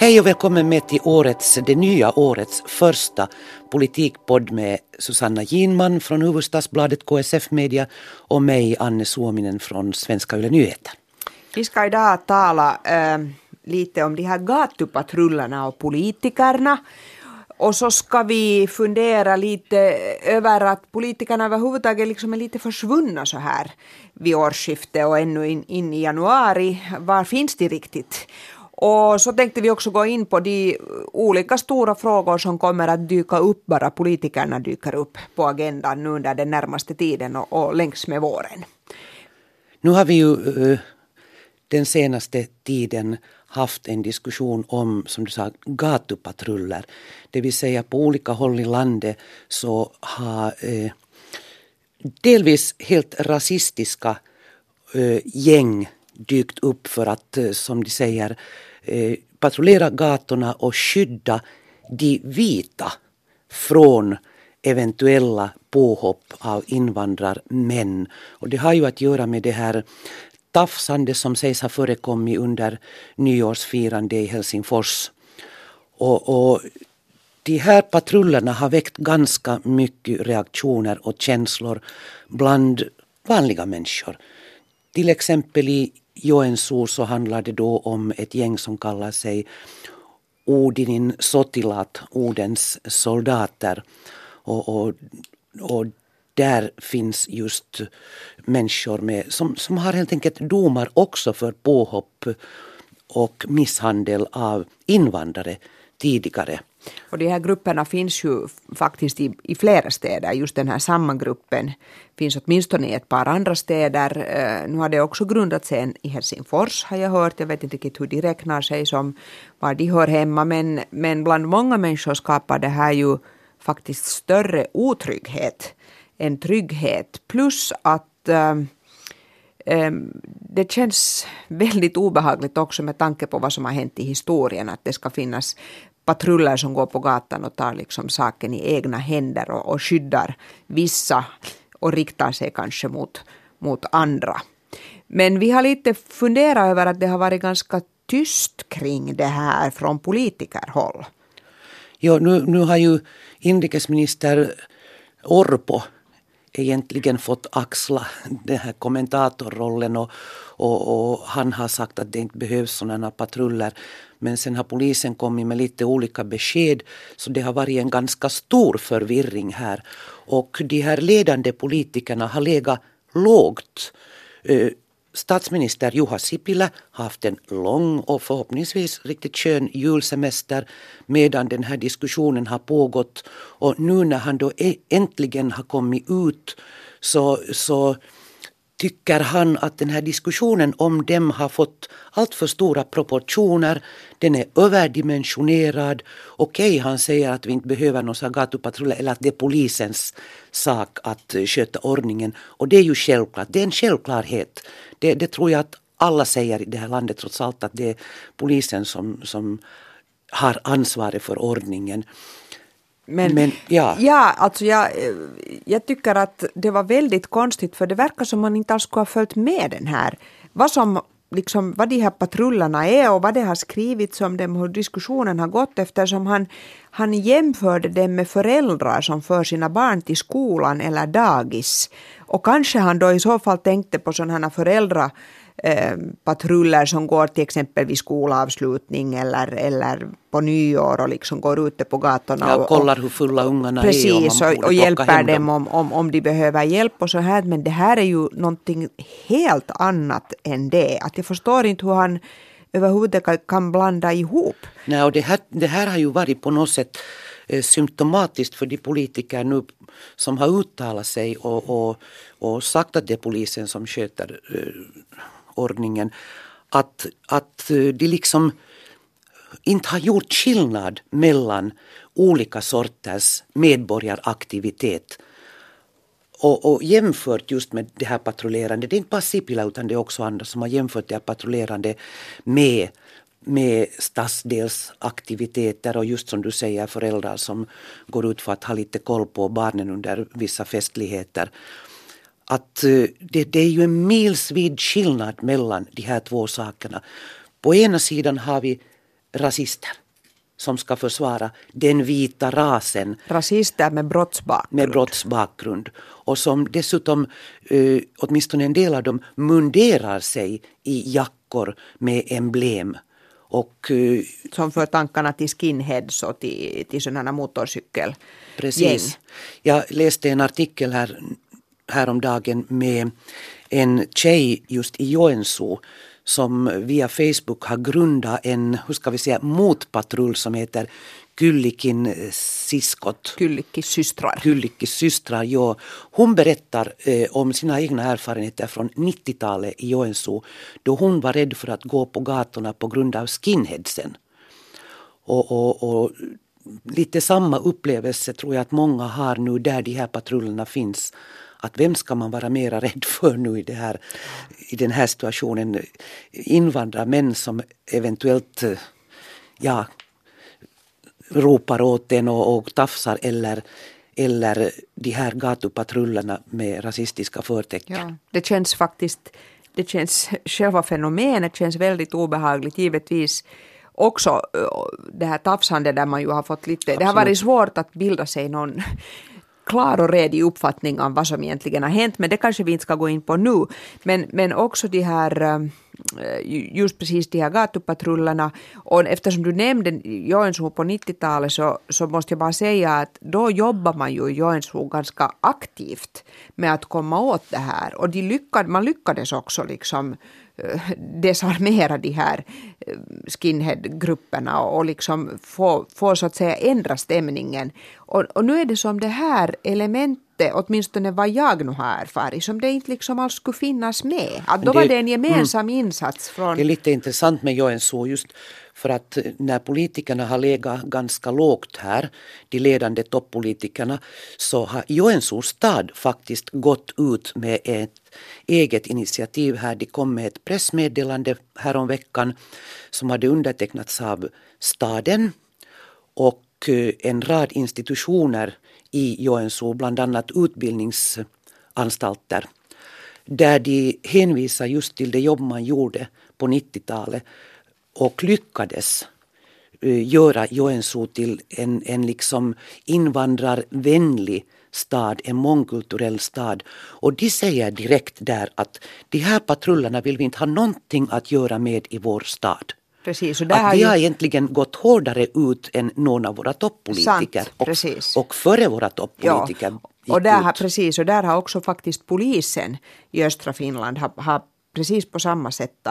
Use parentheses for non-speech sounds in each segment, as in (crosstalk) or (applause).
Hej och välkommen med till årets, det nya årets första politikpodd med Susanna Ginman från Hufvudstadsbladet KSF Media och mig Anne Suominen från Svenska Yle Nyheter. Vi ska idag tala äh, lite om de här gatupatrullerna och politikerna. Och så ska vi fundera lite över att politikerna överhuvudtaget liksom är lite försvunna så här vid årsskiftet och ännu in, in i januari. Var finns de riktigt? Och så tänkte vi också gå in på de olika stora frågor som kommer att dyka upp, bara politikerna dyker upp på agendan nu under den närmaste tiden och, och längs med våren. Nu har vi ju uh, den senaste tiden haft en diskussion om, som du sa, gatupatruller. Det vill säga på olika håll i landet så har eh, delvis helt rasistiska eh, gäng dykt upp för att, eh, som de säger, Eh, patrullera gatorna och skydda de vita från eventuella påhopp av invandrarmän. Och det har ju att göra med det här tafsande som sägs ha förekommit under nyårsfirande i Helsingfors. Och, och de här patrullerna har väckt ganska mycket reaktioner och känslor bland vanliga människor. Till exempel i Joensuu så handlar det då om ett gäng som kallar sig Odinin Sotilat, Odens soldater. Och, och, och där finns just människor med, som, som har helt enkelt domar också för påhopp och misshandel av invandrare tidigare. Och de här grupperna finns ju faktiskt i, i flera städer. Just den här sammangruppen finns åtminstone i ett par andra städer. Eh, nu har det också grundats en i Helsingfors har jag hört. Jag vet inte riktigt hur de räknar sig som var de hör hemma. Men, men bland många människor skapar det här ju faktiskt större otrygghet en trygghet. Plus att ähm, ähm, det känns väldigt obehagligt också med tanke på vad som har hänt i historien, att det ska finnas patruller som går på gatan och tar liksom saken i egna händer och, och skyddar vissa och riktar sig kanske mot, mot andra. Men vi har lite funderat över att det har varit ganska tyst kring det här från politikerhåll. Ja, nu, nu har ju inrikesminister Orpo egentligen fått axla den här kommentatorrollen och, och, och, han har sagt att det inte behövs sådana patruller. Men sen har polisen kommit med lite olika besked så det har varit en ganska stor förvirring här. Och de här ledande politikerna har legat lågt. Eh, Statsminister Juha Sipilä har haft en lång och förhoppningsvis riktigt skön julsemester medan den här diskussionen har pågått. Och nu när han då e- äntligen har kommit ut så, så tycker han att den här diskussionen om dem har fått alltför stora proportioner. Den är överdimensionerad. Okej, okay, han säger att vi inte behöver någon gatupatrull. eller att det är polisens sak att sköta ordningen. Och det är ju självklart, det är en självklarhet. Det, det tror jag att alla säger i det här landet trots allt att det är polisen som, som har ansvaret för ordningen. Men, Men, ja. ja, alltså jag, jag tycker att det var väldigt konstigt för det verkar som man inte alls skulle ha följt med den här. Vad, som, liksom, vad de här patrullerna är och vad det har skrivits om dem, hur diskussionen har gått eftersom han, han jämförde dem med föräldrar som för sina barn till skolan eller dagis. Och kanske han då i så fall tänkte på sådana föräldrar Eh, patruller som går till exempel vid skolavslutning eller, eller på nyår och liksom går ute på gatorna. Ja, och kollar hur fulla ungarna precis, är. Och, och hjälper dem om, om, om de behöver hjälp och så här. Men det här är ju någonting helt annat än det. Att jag förstår inte hur han överhuvudtaget kan blanda ihop. Nej, och det, här, det här har ju varit på något sätt eh, symptomatiskt för de politiker nu som har uttalat sig och, och, och sagt att det är polisen som sköter eh, ordningen att, att eh, de liksom inte har gjort skillnad mellan olika sorters medborgaraktivitet. Och, och jämfört just med det här patrullerande, det är inte bara Sipilä utan det är också andra som har jämfört det här patrullerande med med stadsdelsaktiviteter och just som du säger föräldrar som går ut för att ha lite koll på barnen under vissa festligheter att eh, det, det är ju en milsvid skillnad mellan de här två sakerna. På ena sidan har vi rasister som ska försvara den vita rasen. Rasister med brottsbakgrund. Med brottsbakgrund. Och som dessutom, eh, åtminstone en del av dem, munderar sig i jackor med emblem. Och, eh, som för tankarna till skinheads och till, till sådana motorcykel. Precis. Jag läste en artikel här häromdagen med en tjej just i Joensuu som via Facebook har grundat en, hur ska vi säga, motpatrull som heter Kyllikin siskot. Kyllikis systrar, ja. Hon berättar eh, om sina egna erfarenheter från 90-talet i Joensuu då hon var rädd för att gå på gatorna på grund av skinheadsen. Och, och, och lite samma upplevelse tror jag att många har nu där de här patrullerna finns att vem ska man vara mera rädd för nu i, det här, i den här situationen? Invandrarmän som eventuellt ja, ropar åt en och, och tafsar eller, eller de här gatupatrullerna med rasistiska förtecken. Ja, det känns faktiskt, det känns, själva fenomenet känns väldigt obehagligt givetvis också det här tafsandet där man ju har fått lite, Absolut. det har varit svårt att bilda sig någon klar och redig uppfattning om vad som egentligen har hänt, men det kanske vi inte ska gå in på nu. Men, men också de här ähm, just precis de här gatupatrullerna. Och eftersom du nämnde Joensuu på 90-talet så, så måste jag bara säga att då jobbar man ju i Joensuu ganska aktivt med att komma åt det här. Och de lyckad, man lyckades också liksom (laughs) desarmera de här eh, skinheadgrupperna skinhead-grupperna och liksom få, få så att säga ändra stämningen. Och, och nu är det som det här elementet, åtminstone vad jag nu har erfarit, som det inte liksom alls skulle finnas med. Att då det, var det en gemensam mm, insats från... Det är lite intressant med Joensuu just för att när politikerna har legat ganska lågt här, de ledande toppolitikerna, så har Joensuu stad faktiskt gått ut med ett eget initiativ här. De kom med ett pressmeddelande häromveckan som hade undertecknats av staden och eh, en rad institutioner i Joensuu, bland annat utbildningsanstalter där de hänvisar just till det jobb man gjorde på 90-talet och lyckades eh, göra Joensuu till en, en liksom invandrarvänlig stad, en mångkulturell stad. Och de säger direkt där att de här patrullerna vill vi inte ha någonting att göra med i vår stad. Precis, och där att har de har egentligen gått hårdare ut än någon av våra toppolitiker. Sant, precis. Och, och före våra toppolitiker ja. och där har, Precis, och där har också faktiskt polisen i östra Finland har, har precis på samma sätt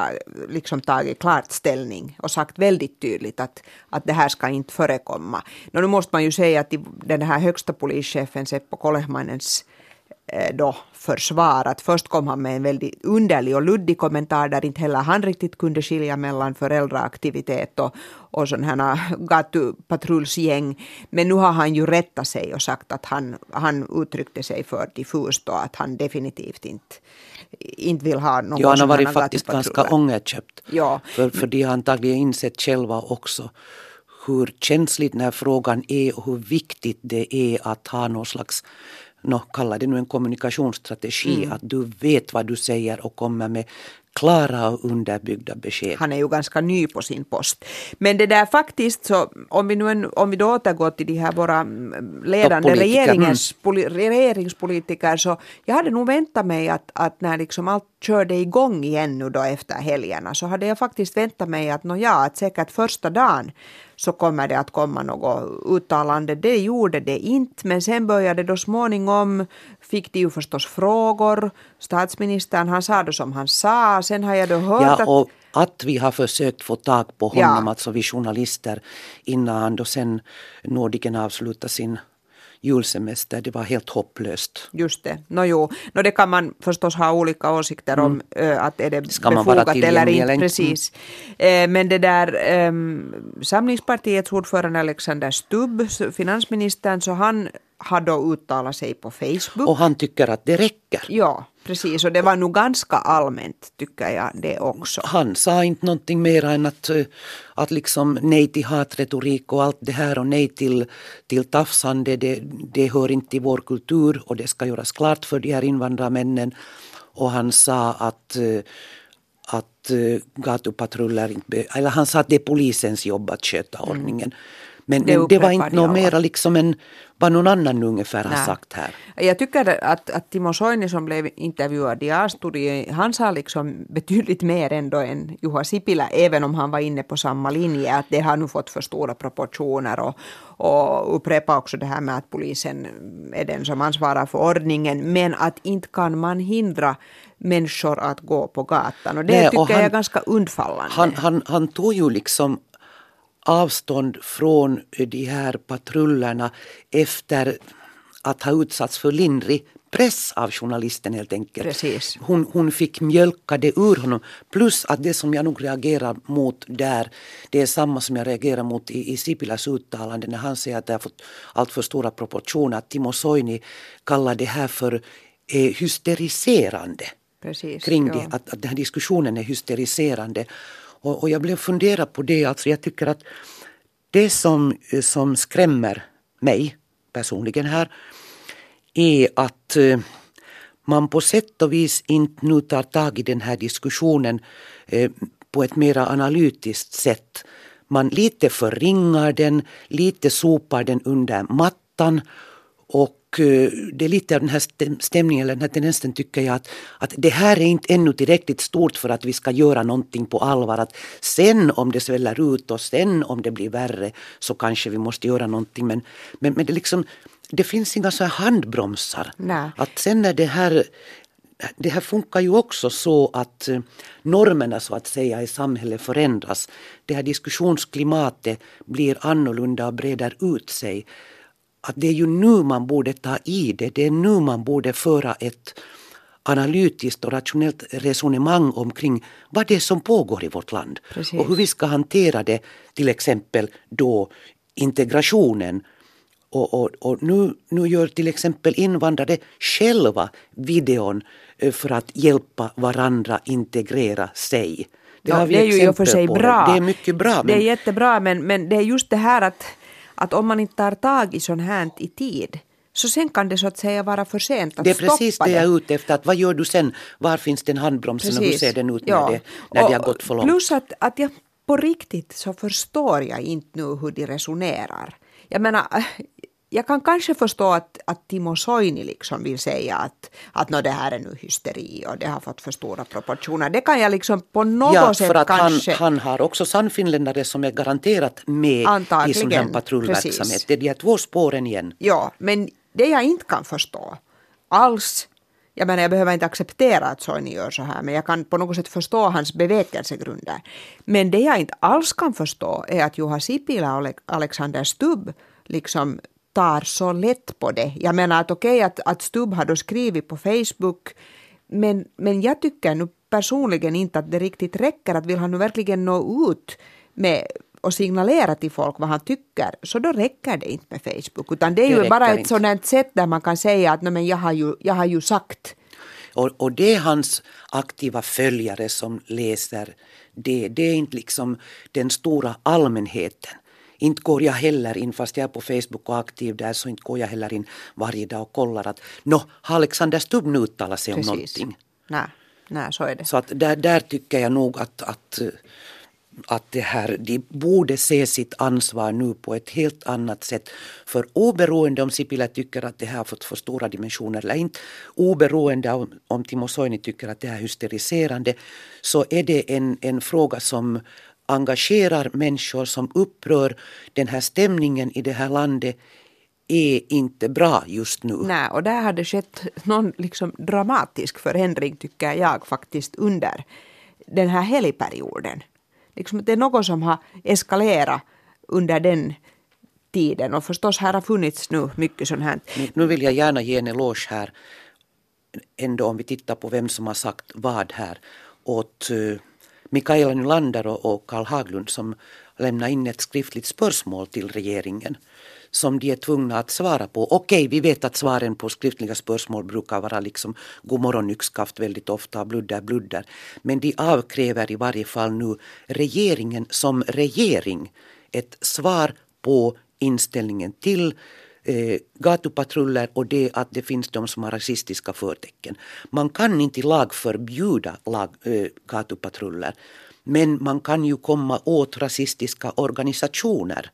liksom tagit klart ställning och sagt väldigt tydligt att, att det här ska inte förekomma. nu måste man ju säga att den här högsta polischefen Seppo Kolehmainens eh, då försvar. Att först kom han med en väldigt underlig och luddig kommentar där inte heller han riktigt kunde skilja mellan föräldraaktivitet och, och sådana här gatupatrullsgäng. Men nu har han ju rättat sig och sagt att han, han uttryckte sig för diffust och att han definitivt inte inte vill ha någon Ja, han har varit faktiskt ganska ångerköpt. Ja. För, för de har antagligen insett själva också hur känsligt den här frågan är och hur viktigt det är att ha någon slags no, kalla det nu en kommunikationsstrategi, mm. att du vet vad du säger och kommer med klara och underbyggda besked. Han är ju ganska ny på sin post. Men det där faktiskt så, om vi, nu en, om vi då återgår till de här våra mm, ledande regeringens, mm. poli, regeringspolitiker så jag hade nog väntat mig att, att när liksom allt körde igång igen nu då efter helgerna så hade jag faktiskt väntat mig att, no ja, att säkert första dagen så kommer det att komma något uttalande. Det gjorde det inte, men sen började då småningom, fick de ju förstås frågor. Statsministern han sa då som han sa, sen har jag då hört ja, att... att vi har försökt få tag på honom, ja. alltså vi journalister, innan han då sen nådigen avslutade sin julsemester. Det var helt hopplöst. Just det. No, jo. No, det kan man förstås ha olika åsikter om, mm. att är det Ska befogat eller inte. Precis. Mm. Men det där ähm, Samlingspartiets ordförande Alexander Stubb, finansministern, så han har då uttalat sig på Facebook. Och han tycker att det räcker. Ja, Precis, och det var nog ganska allmänt tycker jag det också. Han sa inte någonting mer än att, eh, att liksom nej till hatretorik och allt det här och nej till, till tafsande, det, det hör inte till vår kultur och det ska göras klart för de här invandrarmännen. Och han sa att eh, att uh, gatupatruller inte... Eller han sa att det är polisens jobb att sköta mm. ordningen. Men det, det var inte något mera liksom än vad någon annan ungefär har sagt här. Jag tycker att, att Timo Soini som blev intervjuad i A-studio, han sa liksom betydligt mer ändå än Juha Sipilä, även om han var inne på samma linje, att det har nu fått för stora proportioner och, och upprepa också det här med att polisen är den som ansvarar för ordningen, men att inte kan man hindra människor att gå på gatan. Och det Nej, tycker och han, jag är ganska undfallande. Han, han, han tog ju liksom avstånd från de här patrullerna efter att ha utsatts för lindrig press av journalisten helt enkelt. Precis. Hon, hon fick mjölka det ur honom. Plus att det som jag nog reagerar mot där, det är samma som jag reagerar mot i, i Sipilas uttalande när han säger att det har fått allt för stora proportioner. Att Timo Soini kallar det här för eh, hysteriserande. Precis, kring ja. det, att, att den här diskussionen är hysteriserande. Och, och jag blev funderad på det, alltså jag tycker att det som, eh, som skrämmer mig personligen här är att eh, man på sätt och vis inte nu tar tag i den här diskussionen eh, på ett mera analytiskt sätt. Man lite förringar den, lite sopar den under mattan och det är lite av den här stämningen, eller den här tendensen tycker jag att, att det här är inte ännu tillräckligt stort för att vi ska göra någonting på allvar. Att sen om det sväller ut och sen om det blir värre så kanske vi måste göra någonting. Men, men, men det, liksom, det finns inga så här handbromsar. Nej. Att sen när det här det här funkar ju också så att eh, normerna så att säga i samhället förändras. Det här diskussionsklimatet blir annorlunda och breder ut sig att det är ju nu man borde ta i det. Det är nu man borde föra ett analytiskt och rationellt resonemang omkring vad det är som pågår i vårt land. Precis. Och hur vi ska hantera det, till exempel då integrationen. Och, och, och nu, nu gör till exempel invandrare själva videon eh, för att hjälpa varandra integrera sig. Det, ja, det är ju i och för sig bra. Det. det är mycket bra. Men... Det är jättebra men, men det är just det här att att om man inte tar tag i sånt här i tid så sen kan det så att säga vara för sent att Det är precis det jag är ute efter. Att vad gör du sen? Var finns den handbromsen precis. och hur ser den ut ja. när, det, när och, det har gått för långt? Plus att, att jag på riktigt så förstår jag inte nu hur de resonerar. Jag menar, jag kan kanske förstå att, att Timo Soini liksom vill säga att, att no, det här är nu hysteri och det har fått för stora proportioner. Det kan jag liksom på något ja, sätt för att kanske... Han, han har också sannfinländare som är garanterat med Antagligen, i sån här patrullverksamhet. Precis. Det är de två spåren igen. Ja, men det jag inte kan förstå alls jag menar, jag behöver inte acceptera att Soini gör så här, men jag kan på något sätt förstå hans bevekelsegrunder. Men det jag inte alls kan förstå är att Juha Sipilä och Alexander Stubb liksom tar så lätt på det. Jag menar att okej okay, att, att Stubb har då skrivit på Facebook men, men jag tycker nu personligen inte att det riktigt räcker. Att vill han nu verkligen nå ut med och signalera till folk vad han tycker, så då räcker det inte med Facebook. Utan det är det ju bara ett inte. sådant sätt där man kan säga att men jag, har ju, jag har ju sagt. Och, och det är hans aktiva följare som läser det. Det är inte liksom den stora allmänheten. Inte går jag heller in, fast jag är på Facebook och aktiv där, så inte går jag heller in varje dag och kollar att nå, har Alexander Stubb nu uttalat sig Precis. om någonting? Nej, nej, så är det. Så att där, där tycker jag nog att, att att det här, de borde se sitt ansvar nu på ett helt annat sätt. För oberoende om Sipilä tycker att det här har fått för stora dimensioner eller inte, oberoende om, om Timo Soini tycker att det här är hysteriserande, så är det en, en fråga som engagerar människor som upprör. Den här stämningen i det här landet är inte bra just nu. Nej, och där har det skett någon liksom dramatisk förändring tycker jag faktiskt under den här helgperioden. Liksom det är något som har eskalerat under den tiden och förstås här har funnits nu mycket sånt här. Nu vill jag gärna ge en eloge här ändå om vi tittar på vem som har sagt vad här åt uh, Mikaela Nylander och, Karl Haglund som lämnade in ett skriftligt spörsmål till regeringen som de är tvungna att svara på. Okej, vi vet att svaren på skriftliga spörsmål brukar vara liksom god morgon yxskaft väldigt ofta, bludder bludder. Men de avkräver i varje fall nu regeringen som regering ett svar på inställningen till eh, gatupatruller och det att det finns de som har rasistiska förtecken. Man kan inte i lag förbjuda lag, eh, gatupatruller men man kan ju komma åt rasistiska organisationer.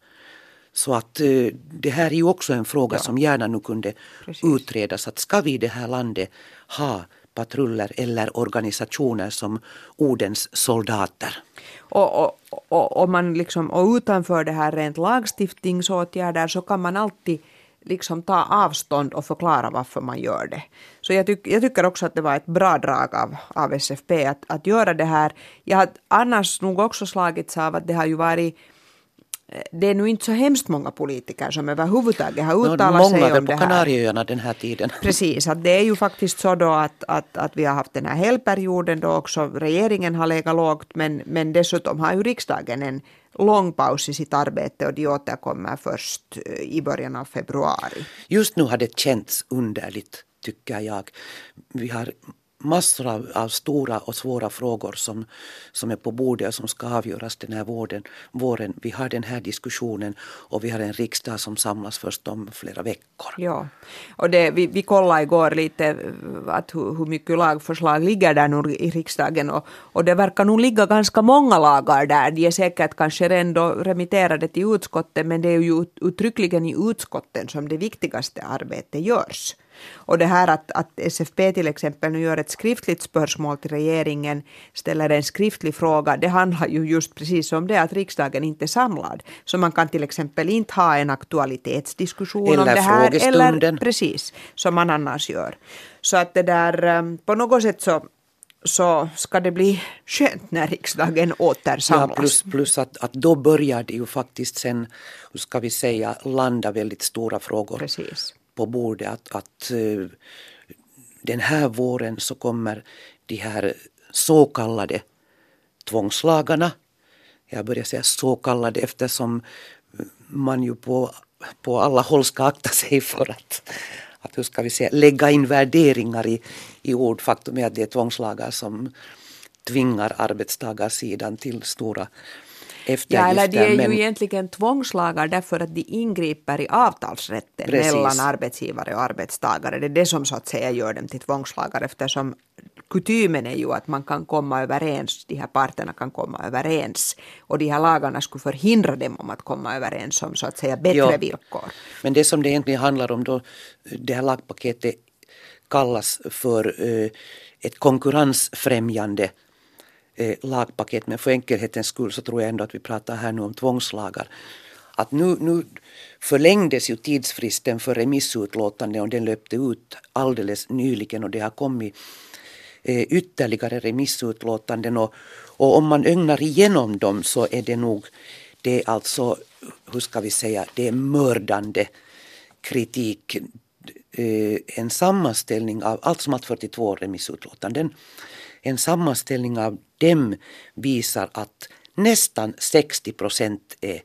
Så att eh, det här är ju också en fråga ja. som gärna nu kunde Precis. utredas. Att ska vi i det här landet ha patruller eller organisationer som ordens soldater? Och, och, och, och, man liksom, och utanför det här rent lagstiftningsåtgärder så kan man alltid liksom ta avstånd och förklara varför man gör det. Så jag, tyck, jag tycker också att det var ett bra drag av, av SFP att, att göra det här. Jag har annars nog också slagits av att det har ju varit det är nu inte så hemskt många politiker som överhuvudtaget har uttalat no, sig om det här. Många på Kanarieöarna den här tiden. (laughs) Precis, att det är ju faktiskt så då att, att, att vi har haft den här helgperioden då också regeringen har legat lågt men, men dessutom har ju riksdagen en lång paus i sitt arbete och de återkommer först eh, i början av februari. Just nu har det känts underligt tycker jag. Vi har massor av, av, stora och svåra frågor som, som är på bordet och som ska avgöras den här våren, våren. Vi har den här diskussionen och vi har en riksdag som samlas först om flera veckor. Ja, och det, vi, vi kollade igår lite eh, att hur, hur mycket lagförslag ligger där nu i riksdagen och, och det verkar nog ligga ganska många lagar där. De är säkert kanske ändå remitterade till utskottet men det är ju uttryckligen i utskotten som det viktigaste arbetet görs. Och det här att, att SFP till exempel nu gör ett skriftligt spörsmål till regeringen, ställer en skriftlig fråga, det handlar ju just precis om det att riksdagen inte är samlad. Så man kan till exempel inte ha en aktualitetsdiskussion eller om det här. Eller precis, som man annars gör. Så att det där, um, på något sätt så så ska det bli skönt när riksdagen återsamlas. Ja, plus, plus att, att då börjar det ju faktiskt sen, hur ska vi säga, landa väldigt stora frågor. Precis på bordet att, att eh, den här våren så kommer de här så kallade tvångslagarna. Jag börjar säga så kallade eftersom man ju på, på alla håll ska akta sig för att, att hur ska vi säga, lägga in värderingar i, i ord. Faktum är att det är tvångslagar som tvingar arbetstagarsidan till stora Ja, eller de är ju men... egentligen tvångslagar därför att de ingriper i avtalsrätten Precis. mellan arbetsgivare och arbetstagare. Det är det som så att säga gör dem till tvångslagar eftersom kutymen är ju att man kan komma överens, de här parterna kan komma överens och de här lagarna skulle förhindra dem om att komma överens om så att säga bättre jo. villkor. Men det som det egentligen handlar om då, det här lagpaketet kallas för uh, ett konkurrensfrämjande eh, lagpaket men för enkelhetens skull så tror jag ändå att vi pratar här nu om tvångslagar. Att nu, nu förlängdes ju tidsfristen för remissutlåtande och den löpte ut alldeles nyligen och det har kommit eh, ytterligare remissutlåtanden och, och om man ögnar igenom dem så är det nog det är alltså, hur ska vi säga, det är mördande kritik. Eh, en sammanställning av allt som allt 42 remissutlåtanden en sammanställning av dem visar att nästan 60 procent är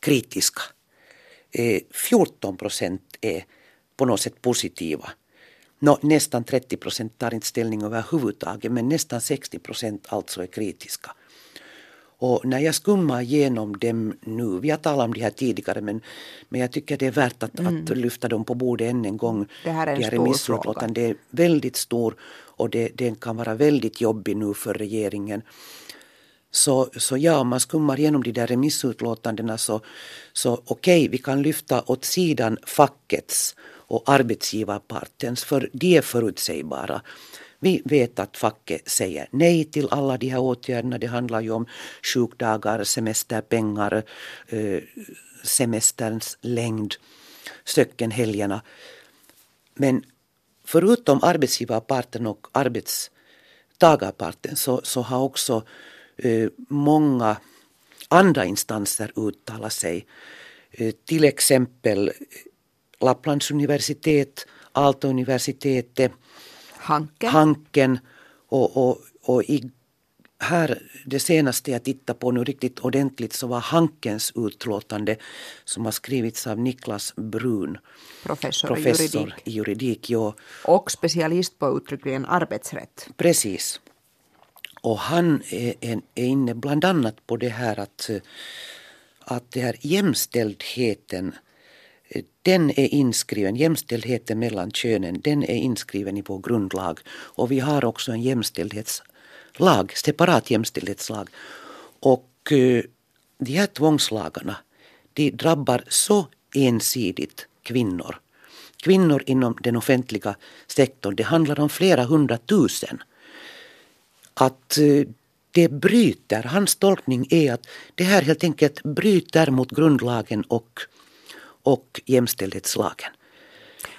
kritiska. Eh, 14 procent är på något sätt positiva. No, nästan 30 procent tar inte ställning överhuvudtaget men nästan 60 procent alltså är kritiska. Och när jag skummar igenom dem nu, vi har talat om det här tidigare men, men jag tycker det är värt att, mm. att lyfta dem på bordet än en gång. Det här är en stor fråga. Det är väldigt stor och det, den kan vara väldigt jobbig nu för regeringen. Så, så ja, om man skummar igenom de där remissutlåtandena så, så okej, okay, vi kan lyfta åt sidan fackets och arbetsgivarpartens för de är förutsägbara. Vi vet att facket säger nej till alla de här åtgärderna. Det handlar ju om sjukdagar, semesterpengar, eh, semesterns längd, söckenhelgerna. Men förutom arbetsgivarparten och arbetstagarparten så, så har också eh, många andra instanser uttalat sig. Eh, till exempel Lapplands universitet, Aalto-universitetet, Hanken, Hanken och, och, och i, här, det senaste jag tittade på nu riktigt ordentligt så var Hankens utlåtande som har skrivits av Niklas Brun. Professor, professor i juridik. I juridik ja. Och specialist på uttryckligen arbetsrätt. Precis. Och han är, är, är inne bland annat på det här att, att det här jämställdheten den är inskriven, jämställdheten mellan könen, den är inskriven i vår grundlag. Och vi har också en jämställdhetslag, separat jämställdhetslag. Och eh, de här tvångslagarna, de drabbar så ensidigt kvinnor. Kvinnor inom den offentliga sektorn, det handlar om flera hundratusen. Att eh, det bryter, hans tolkning är att det här helt enkelt bryter mot grundlagen och och jämställdhetslagen.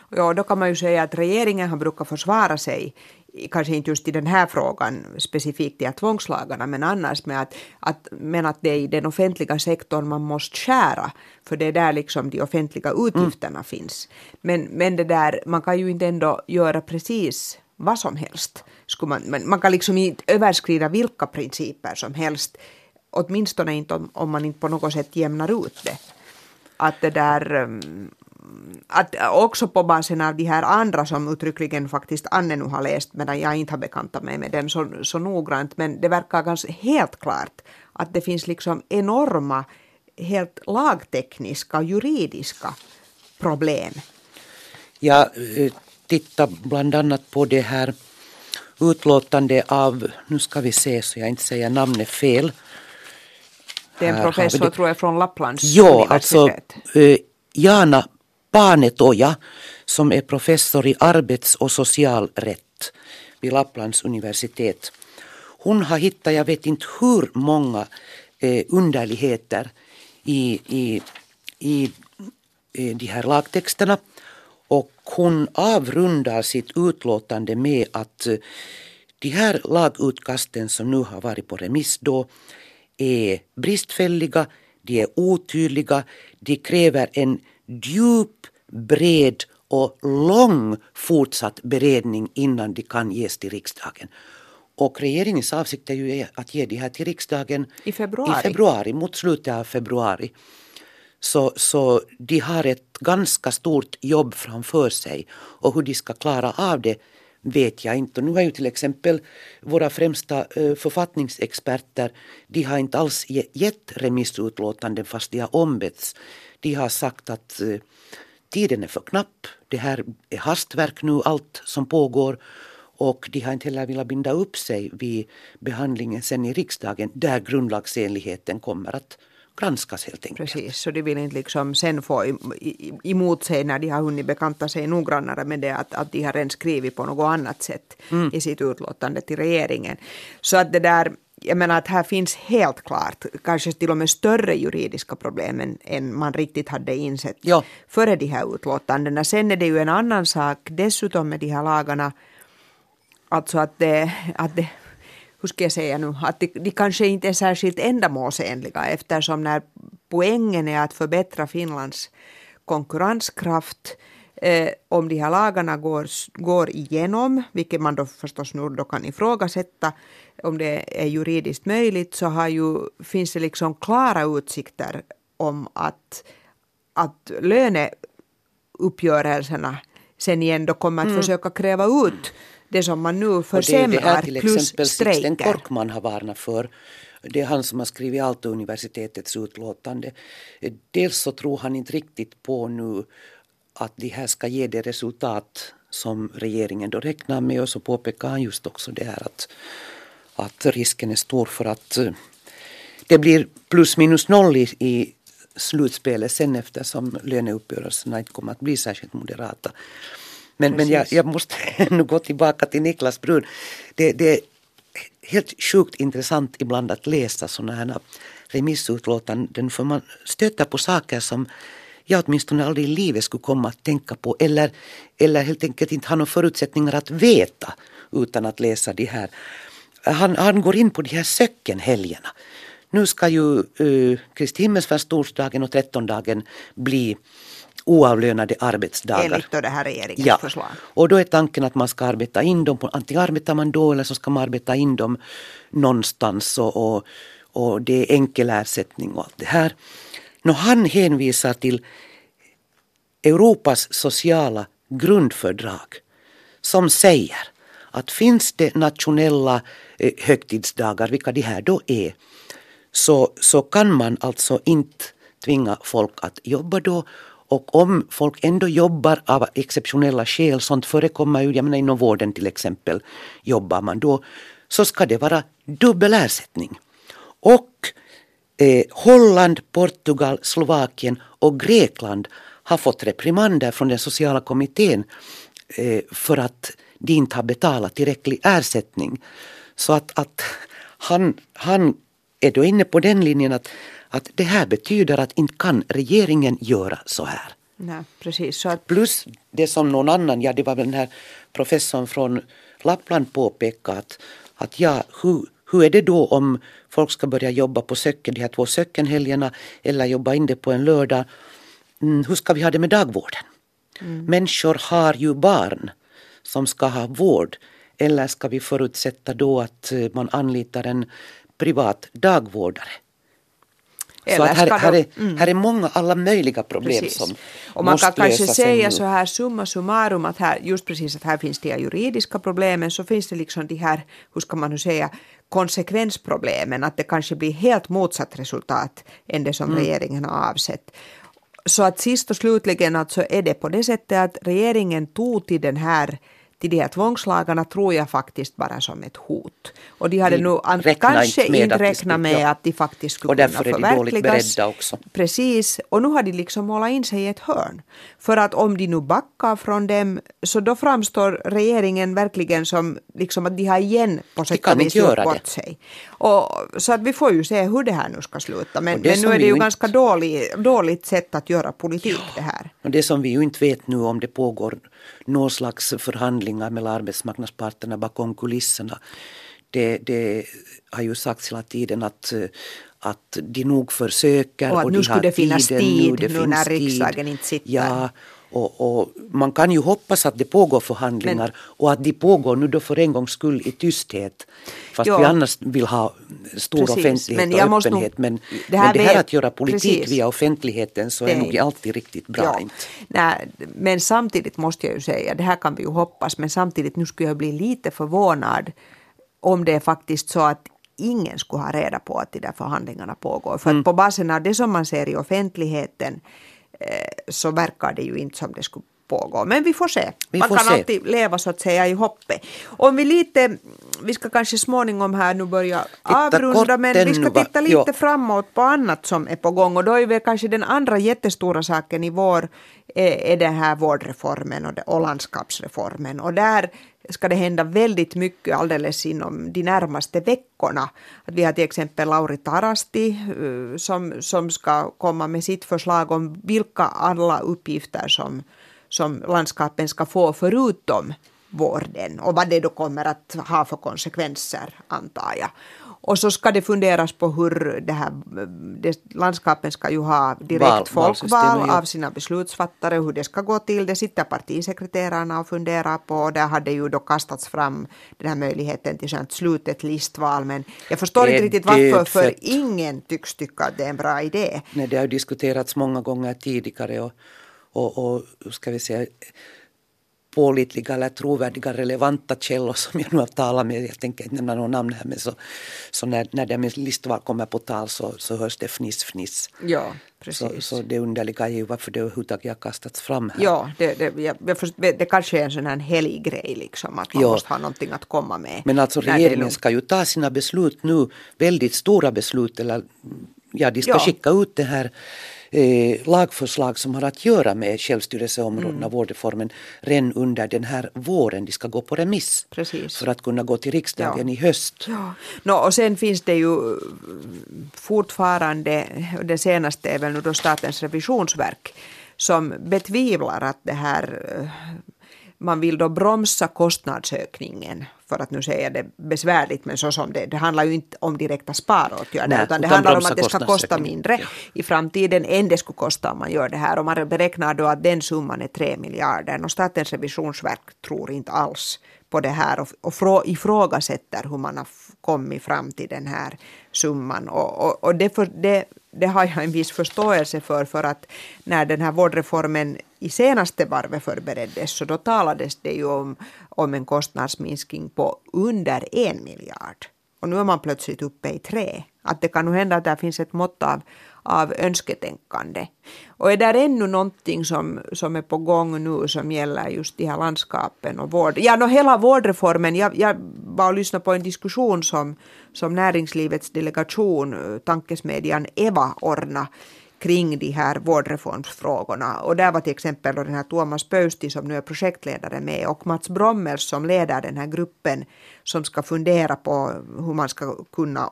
Ja, då kan man ju säga att regeringen har brukat försvara sig kanske inte just i den här frågan specifikt i tvångslagarna, men annars med att, att, men att det är i den offentliga sektorn man måste skära, för det är där liksom de offentliga utgifterna mm. finns. Men, men det där, man kan ju inte ändå göra precis vad som helst. Skulle man, man, man kan liksom inte överskrida vilka principer som helst, åtminstone inte om, om man inte på något sätt jämnar ut det att det där mm, att också på basen av de här andra som uttryckligen faktiskt Anne nu har läst medan jag inte har bekantat mig med den så, så noggrant men det verkar ganska helt klart att det finns liksom enorma helt lagtekniska juridiska problem. Jag eh, tittar bland annat på det här utlåtande av, nu ska vi se så jag inte säger namnet fel, det är en professor tror jag från Lapplands ja, universitet. Alltså, uh, Jana Panetoja som är professor i arbets och socialrätt vid Lapplands universitet. Hon har hittat, jag vet inte hur många eh, underligheter i, i, i eh, de här lagtexterna och hon avrundar sitt utlåtande med att eh, de här lagutkasten som nu har varit på remiss då är bristfälliga, de är otydliga, de kräver en djup, bred och lång fortsatt beredning innan de kan ges till riksdagen. Och regeringens avsikt är ju att ge de här till riksdagen i februari, i februari mot slutet av februari. Så, så de har ett ganska stort jobb framför sig och hur de ska klara av det vet jag inte. Nu har ju till exempel våra främsta eh, författningsexperter, de har inte alls gett remissutlåtanden fast de har ombetts. De har sagt att eh, tiden är för knapp, det här är hastverk nu allt som pågår och de har inte heller velat binda upp sig vid behandlingen sen i riksdagen där grundlagsenligheten kommer att granskas helt enkelt. Precis, så de vill inte liksom sen få emot sig när de har hunnit bekanta sig noggrannare med det att, att de har redan skrivit på något annat sätt mm. i sitt utlåtande till regeringen. Så att det där jag menar att här finns helt klart kanske till och med större juridiska problem än, än man riktigt hade insett ja. före de här utlåtandena. Sen är det ju en annan sak dessutom med de här lagarna, alltså att det, att det hur ska jag säga nu, att de, de kanske inte är särskilt ändamålsenliga eftersom när poängen är att förbättra Finlands konkurrenskraft eh, om de här lagarna går, går igenom, vilket man då förstås nu då kan ifrågasätta om det är juridiskt möjligt, så har ju, finns det liksom klara utsikter om att, att löneuppgörelserna sen igen då kommer att mm. försöka kräva ut det som man nu försämrar det, det här till plus exempel. Sixten Korkman har varnat för. Det är han som har skrivit Aalto-universitetets utlåtande. Dels så tror han inte riktigt på nu att det här ska ge det resultat som regeringen då räknar med och så påpekar han just också det här att, att risken är stor för att eh, det blir plus minus noll i, i slutspelet sen eftersom löneuppgörelserna inte kommer att bli särskilt moderata. Men, men jag, jag måste (laughs) ännu gå tillbaka till Niklas Brun. Det, det är helt sjukt intressant ibland att läsa sådana här remissutlåtanden för man stöter på saker som jag åtminstone aldrig i livet skulle komma att tänka på eller, eller helt enkelt inte ha några förutsättningar att veta utan att läsa de här. Han, han går in på de här söckenhelgerna. Nu ska ju uh, Kristi himmelsfärdsdagen och trettondagen bli oavlönade arbetsdagar. Enligt då det här regeringens ja. förslag. Och då är tanken att man ska arbeta in dem, antingen arbetar man då eller så ska man arbeta in dem någonstans och, och, och det är enkel ersättning och allt det här. Nå, han hänvisar till Europas sociala grundfördrag som säger att finns det nationella eh, högtidsdagar, vilka de här då är, så, så kan man alltså inte tvinga folk att jobba då och om folk ändå jobbar av exceptionella skäl, sånt förekommer ju, jag menar inom vården till exempel, jobbar man då, så ska det vara dubbel ersättning. Och eh, Holland, Portugal, Slovakien och Grekland har fått reprimander från den sociala kommittén eh, för att de inte har betalat tillräcklig ersättning. Så att, att han, han är då inne på den linjen att, att det här betyder att inte kan regeringen göra så här. Nej, precis. Så att... Plus det som någon annan, ja det var väl den här professorn från Lappland påpekade att, att ja, hur, hur är det då om folk ska börja jobba på söcken, de här två söckenhelgerna eller jobba in det på en lördag. Mm, hur ska vi ha det med dagvården? Mm. Människor har ju barn som ska ha vård. Eller ska vi förutsätta då att eh, man anlitar en privat dagvårdare? Eller så att här, här, är, mm. här är många, alla möjliga problem precis. som Och man kan kanske säga så här summa summarum att här, just precis att här finns de juridiska problemen så finns det liksom de här, hur ska man nu säga, konsekvensproblemen, att det kanske blir helt motsatt resultat än det som mm. regeringen har avsett. Så att sist och slutligen alltså är det på det sättet att regeringen tog till den här till de här tvångslagarna tror jag faktiskt bara som ett hot. Och de hade nog kanske inte räknat med ja. att de faktiskt skulle kunna förverkligas. Och därför är de dåligt beredda också. Precis, och nu har de liksom målat in sig i ett hörn. För att om de nu backar från dem så då framstår regeringen verkligen som liksom att de har igen på sätt och vis gjort bort sig. Och, så att vi får ju se hur det här nu ska sluta. Men, men nu är det ju ganska inte... dålig, dåligt sätt att göra politik ja. det här. Och det som vi ju inte vet nu om det pågår någon slags förhandlingar mellan arbetsmarknadsparterna bakom kulisserna. Det, det har ju sagts hela tiden att, att de nog försöker. Och att och nu de skulle det finnas tid nu, det nu när riksdagen inte sitter. Ja, och, och, man kan ju hoppas att det pågår förhandlingar men, och att de pågår nu då för en gångs skull i tysthet. Fast jo, vi annars vill ha stor precis, offentlighet men och öppenhet. Nog, men, det här, men det här att göra politik precis, via offentligheten så är nog alltid riktigt bra. Jo, nej, men samtidigt måste jag ju säga, det här kan vi ju hoppas, men samtidigt nu skulle jag bli lite förvånad om det är faktiskt så att ingen skulle ha reda på att de där förhandlingarna pågår. För mm. att på basen av det som man ser i offentligheten så verkar det ju inte som det skulle pågå. Men vi får se. Vi Man får kan se. alltid leva så att säga i hoppet. Om vi lite, vi ska kanske småningom här nu börja titta avrunda men vi ska titta lite jo. framåt på annat som är på gång och då är väl kanske den andra jättestora saken i vår är, är den här vårdreformen och, det, och landskapsreformen och där ska det hända väldigt mycket alldeles inom de närmaste veckorna. Att vi har till exempel Lauri Tarasti eh, som, som ska komma med sitt förslag om vilka alla uppgifter som, som landskapen ska få förutom vården och vad det då kommer att ha för konsekvenser antar jag. Och så ska det funderas på hur det här, det, landskapen ska ju ha direkt Val, folkval av sina beslutsfattare, hur det ska gå till. Det sitter partisekreterarna och funderar på. Där hade ju då kastats fram den här möjligheten till sånt slutet listval. Men jag förstår inte riktigt varför, för ingen tycks tycka att det är en bra idé. Nej, det har diskuterats många gånger tidigare och, och, och ska vi säga pålitliga eller trovärdiga relevanta källor som jag nu har talat med, jag tänker inte nämna några namn här, men så, så när, när det med listval kommer på tal så, så hörs det fniss fniss. Ja, precis. Så, så det underliga är ju varför det överhuvudtaget har kastats fram här. Ja, det, det, jag, jag först, det kanske är en sån här helig grej liksom, att man ja. måste ha någonting att komma med. Men alltså regeringen ska ju ta sina beslut nu, väldigt stora beslut, eller ja, de ska ja. skicka ut det här eh, lagförslag som har att göra med självstyrelseområdena, mm. vårdreformen, redan under den här våren. De ska gå på remiss Precis. för att kunna gå till riksdagen ja. i höst. Ja. No, och sen finns det ju fortfarande, det senaste är väl nu då Statens revisionsverk som betvivlar att det här man vill då bromsa kostnadsökningen för att nu säga det besvärligt men så som det, det handlar ju inte om direkta sparåtgärder utan det handlar om att det ska kosta mindre ja. i framtiden än det skulle kosta om man gör det här och man beräknar då att den summan är 3 miljarder och Statens revisionsverk tror inte alls på det här och, och ifrågasätter hur man har kommit fram till den här summan och, och, och det, för, det det har jag en viss förståelse för, för att när den här vårdreformen i senaste varvet förbereddes så då talades det ju om, om en kostnadsminskning på under en miljard. Och nu är man plötsligt uppe i tre. Att det kan nog hända att det finns ett mått av, av önsketänkande. Och är där ännu någonting som, som är på gång nu som gäller just de här landskapen och vård? Ja, no, hela vårdreformen. Jag, jag var och lyssnade på en diskussion som, som näringslivets delegation, eh, tankesmedjan EVA, ordnade kring de här vårdreformsfrågorna. Och där var till exempel den här Tuomas Pöysti som nu är projektledare med och Mats Brommels som leder den här gruppen som ska fundera på hur man ska kunna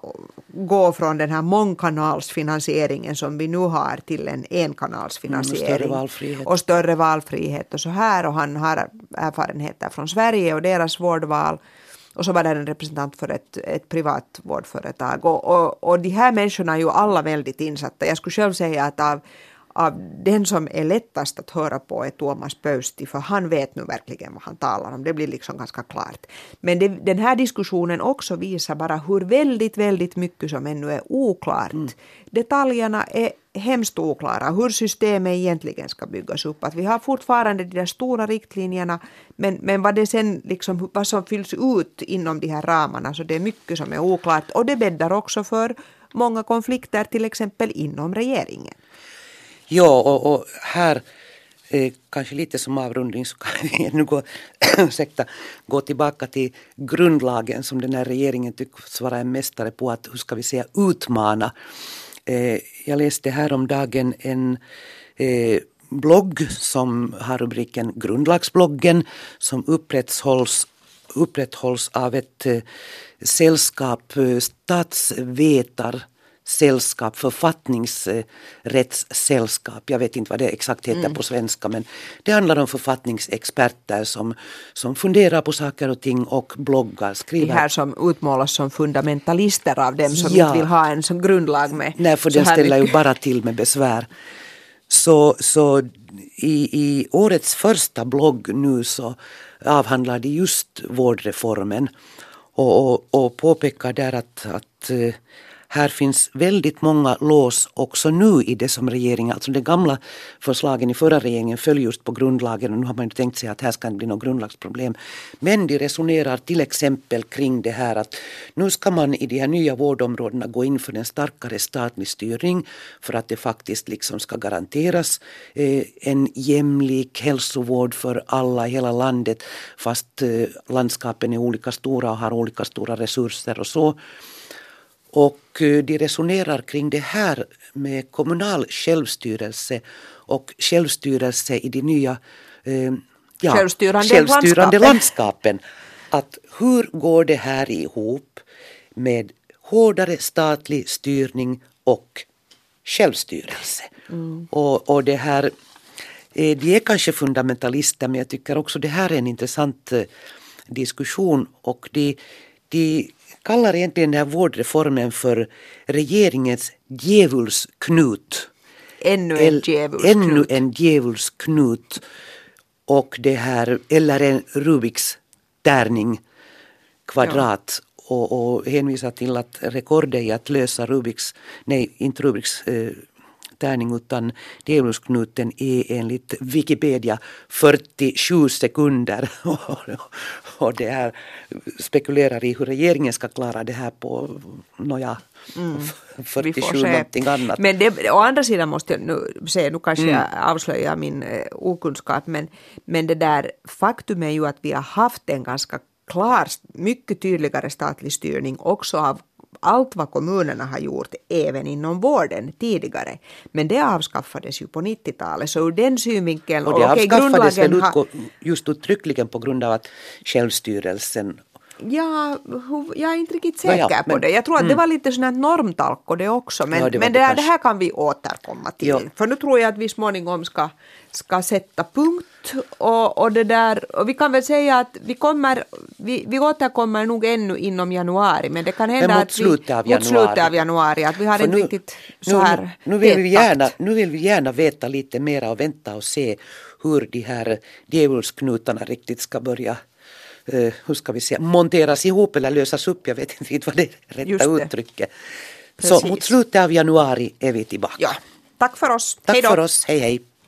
gå från den här mångkanalsfinansieringen som vi nu har till en enkanalsfinansiering. Mm, och, större valfrihet. och större valfrihet och så här och han har erfarenheter från Sverige och deras vårdval och så var det en representant för ett, ett privat vårdföretag. Och, och, och de här människorna är ju alla väldigt insatta. Jag skulle själv säga att av, av den som är lättast att höra på är Tuomas Pöysti, för han vet nu verkligen vad han talar om. Det blir liksom ganska klart. Men det, den här diskussionen också visar bara hur väldigt, väldigt mycket som ännu är oklart. Mm. Detaljerna är hemskt oklara, hur systemet egentligen ska byggas upp. Att vi har fortfarande de där stora riktlinjerna, men, men vad, det sen liksom, vad som fylls ut inom de här ramarna, så det är mycket som är oklart. Och det bäddar också för många konflikter, till exempel inom regeringen. Ja, och, och här eh, kanske lite som avrundning så kan vi nu gå, (coughs) ursäkta, gå tillbaka till grundlagen som den här regeringen tycks vara en mästare på att, hur ska vi säga, utmana. Eh, jag läste häromdagen en eh, blogg som har rubriken Grundlagsbloggen som upprätthålls, upprätthålls av ett eh, sällskap eh, statsvetar sällskap, författningsrättssällskap. Jag vet inte vad det exakt heter mm. på svenska men det handlar om författningsexperter som, som funderar på saker och ting och bloggar. Skriver. De här som utmålas som fundamentalister av dem som ja. inte vill ha en sån grundlag med Nej, för den ställer mycket. ju bara till med besvär. Så, så i, i årets första blogg nu så avhandlar de just vårdreformen och, och, och påpekar där att, att eh, här finns väldigt många lås också nu i det som regeringen, alltså de gamla förslagen i förra regeringen föll just på grundlagen och nu har man ju tänkt sig att här ska det bli något grundlagsproblem. Men de resonerar till exempel kring det här att nu ska man i de här nya vårdområdena gå in för en starkare statlig styrning för att det faktiskt liksom ska garanteras eh, en jämlik hälsovård för alla i hela landet fast eh, landskapen är olika stora och har olika stora resurser och så. Och eh, de resonerar kring det här med kommunal självstyrelse och självstyrelse i de nya eh, ja, självstyrande, självstyrande landskapen. landskapen. Att hur går det här ihop med hårdare statlig styrning och självstyrelse? Mm. Och, och det här, eh, de är kanske fundamentalister men jag tycker också det här är en intressant eh, diskussion och de, de kallar egentligen den här vårdreformen för regeringens djävulsknut. Ännu en djävulsknut. Ännu en djävulsknut. Och det här, eller en Rubiks tärning kvadrat. Ja. Och, och hänvisar till att rekordet i att lösa Rubiks, nej inte Rubiks eh, tärning utan djävulsknuten är enligt Wikipedia 47 sekunder. (laughs) och det här spekulerar i hur regeringen ska klara det här på nåja, mm. 47 någonting annat. Men det, å andra sidan måste jag nu säga, nu kanske mm. jag avslöjar min eh, okunskap, men, men det där faktum är ju att vi har haft en ganska klar, mycket tydligare statlig styrning också av allt vad kommunerna har gjort, även inom vården tidigare. Men det avskaffades ju på 90-talet, så ur den synvinkeln... Och det och avskaffades väl har... just uttryckligen på grund av att självstyrelsen Ja, jag är inte riktigt säker ja, ja, men, på det. Jag tror att mm. det var lite sån här normtalko det också. Men, ja, det, men det, det, det, här kan vi återkomma till. Ja. För nu tror jag att vi småningom ska, ska sätta punkt. Och, och, det där, och vi kan väl säga att vi, kommer, vi, vi återkommer nog ännu inom januari. Men det kan hända att vi, mot slutet av januari. Att vi har inte riktigt så här nu, nu, vill vi gärna, nu vill vi gärna veta lite mera och vänta och se hur de här djävulsknutarna riktigt ska börja uh, hur ska vi säga, monteras ihop eller lösas upp. Jag vet inte vad det är rätta det. uttrycket. Precis. Så mot slutet av januari är vi tillbaka. Ja. Tack för oss. Tack Hejdå. för oss. Hej hej.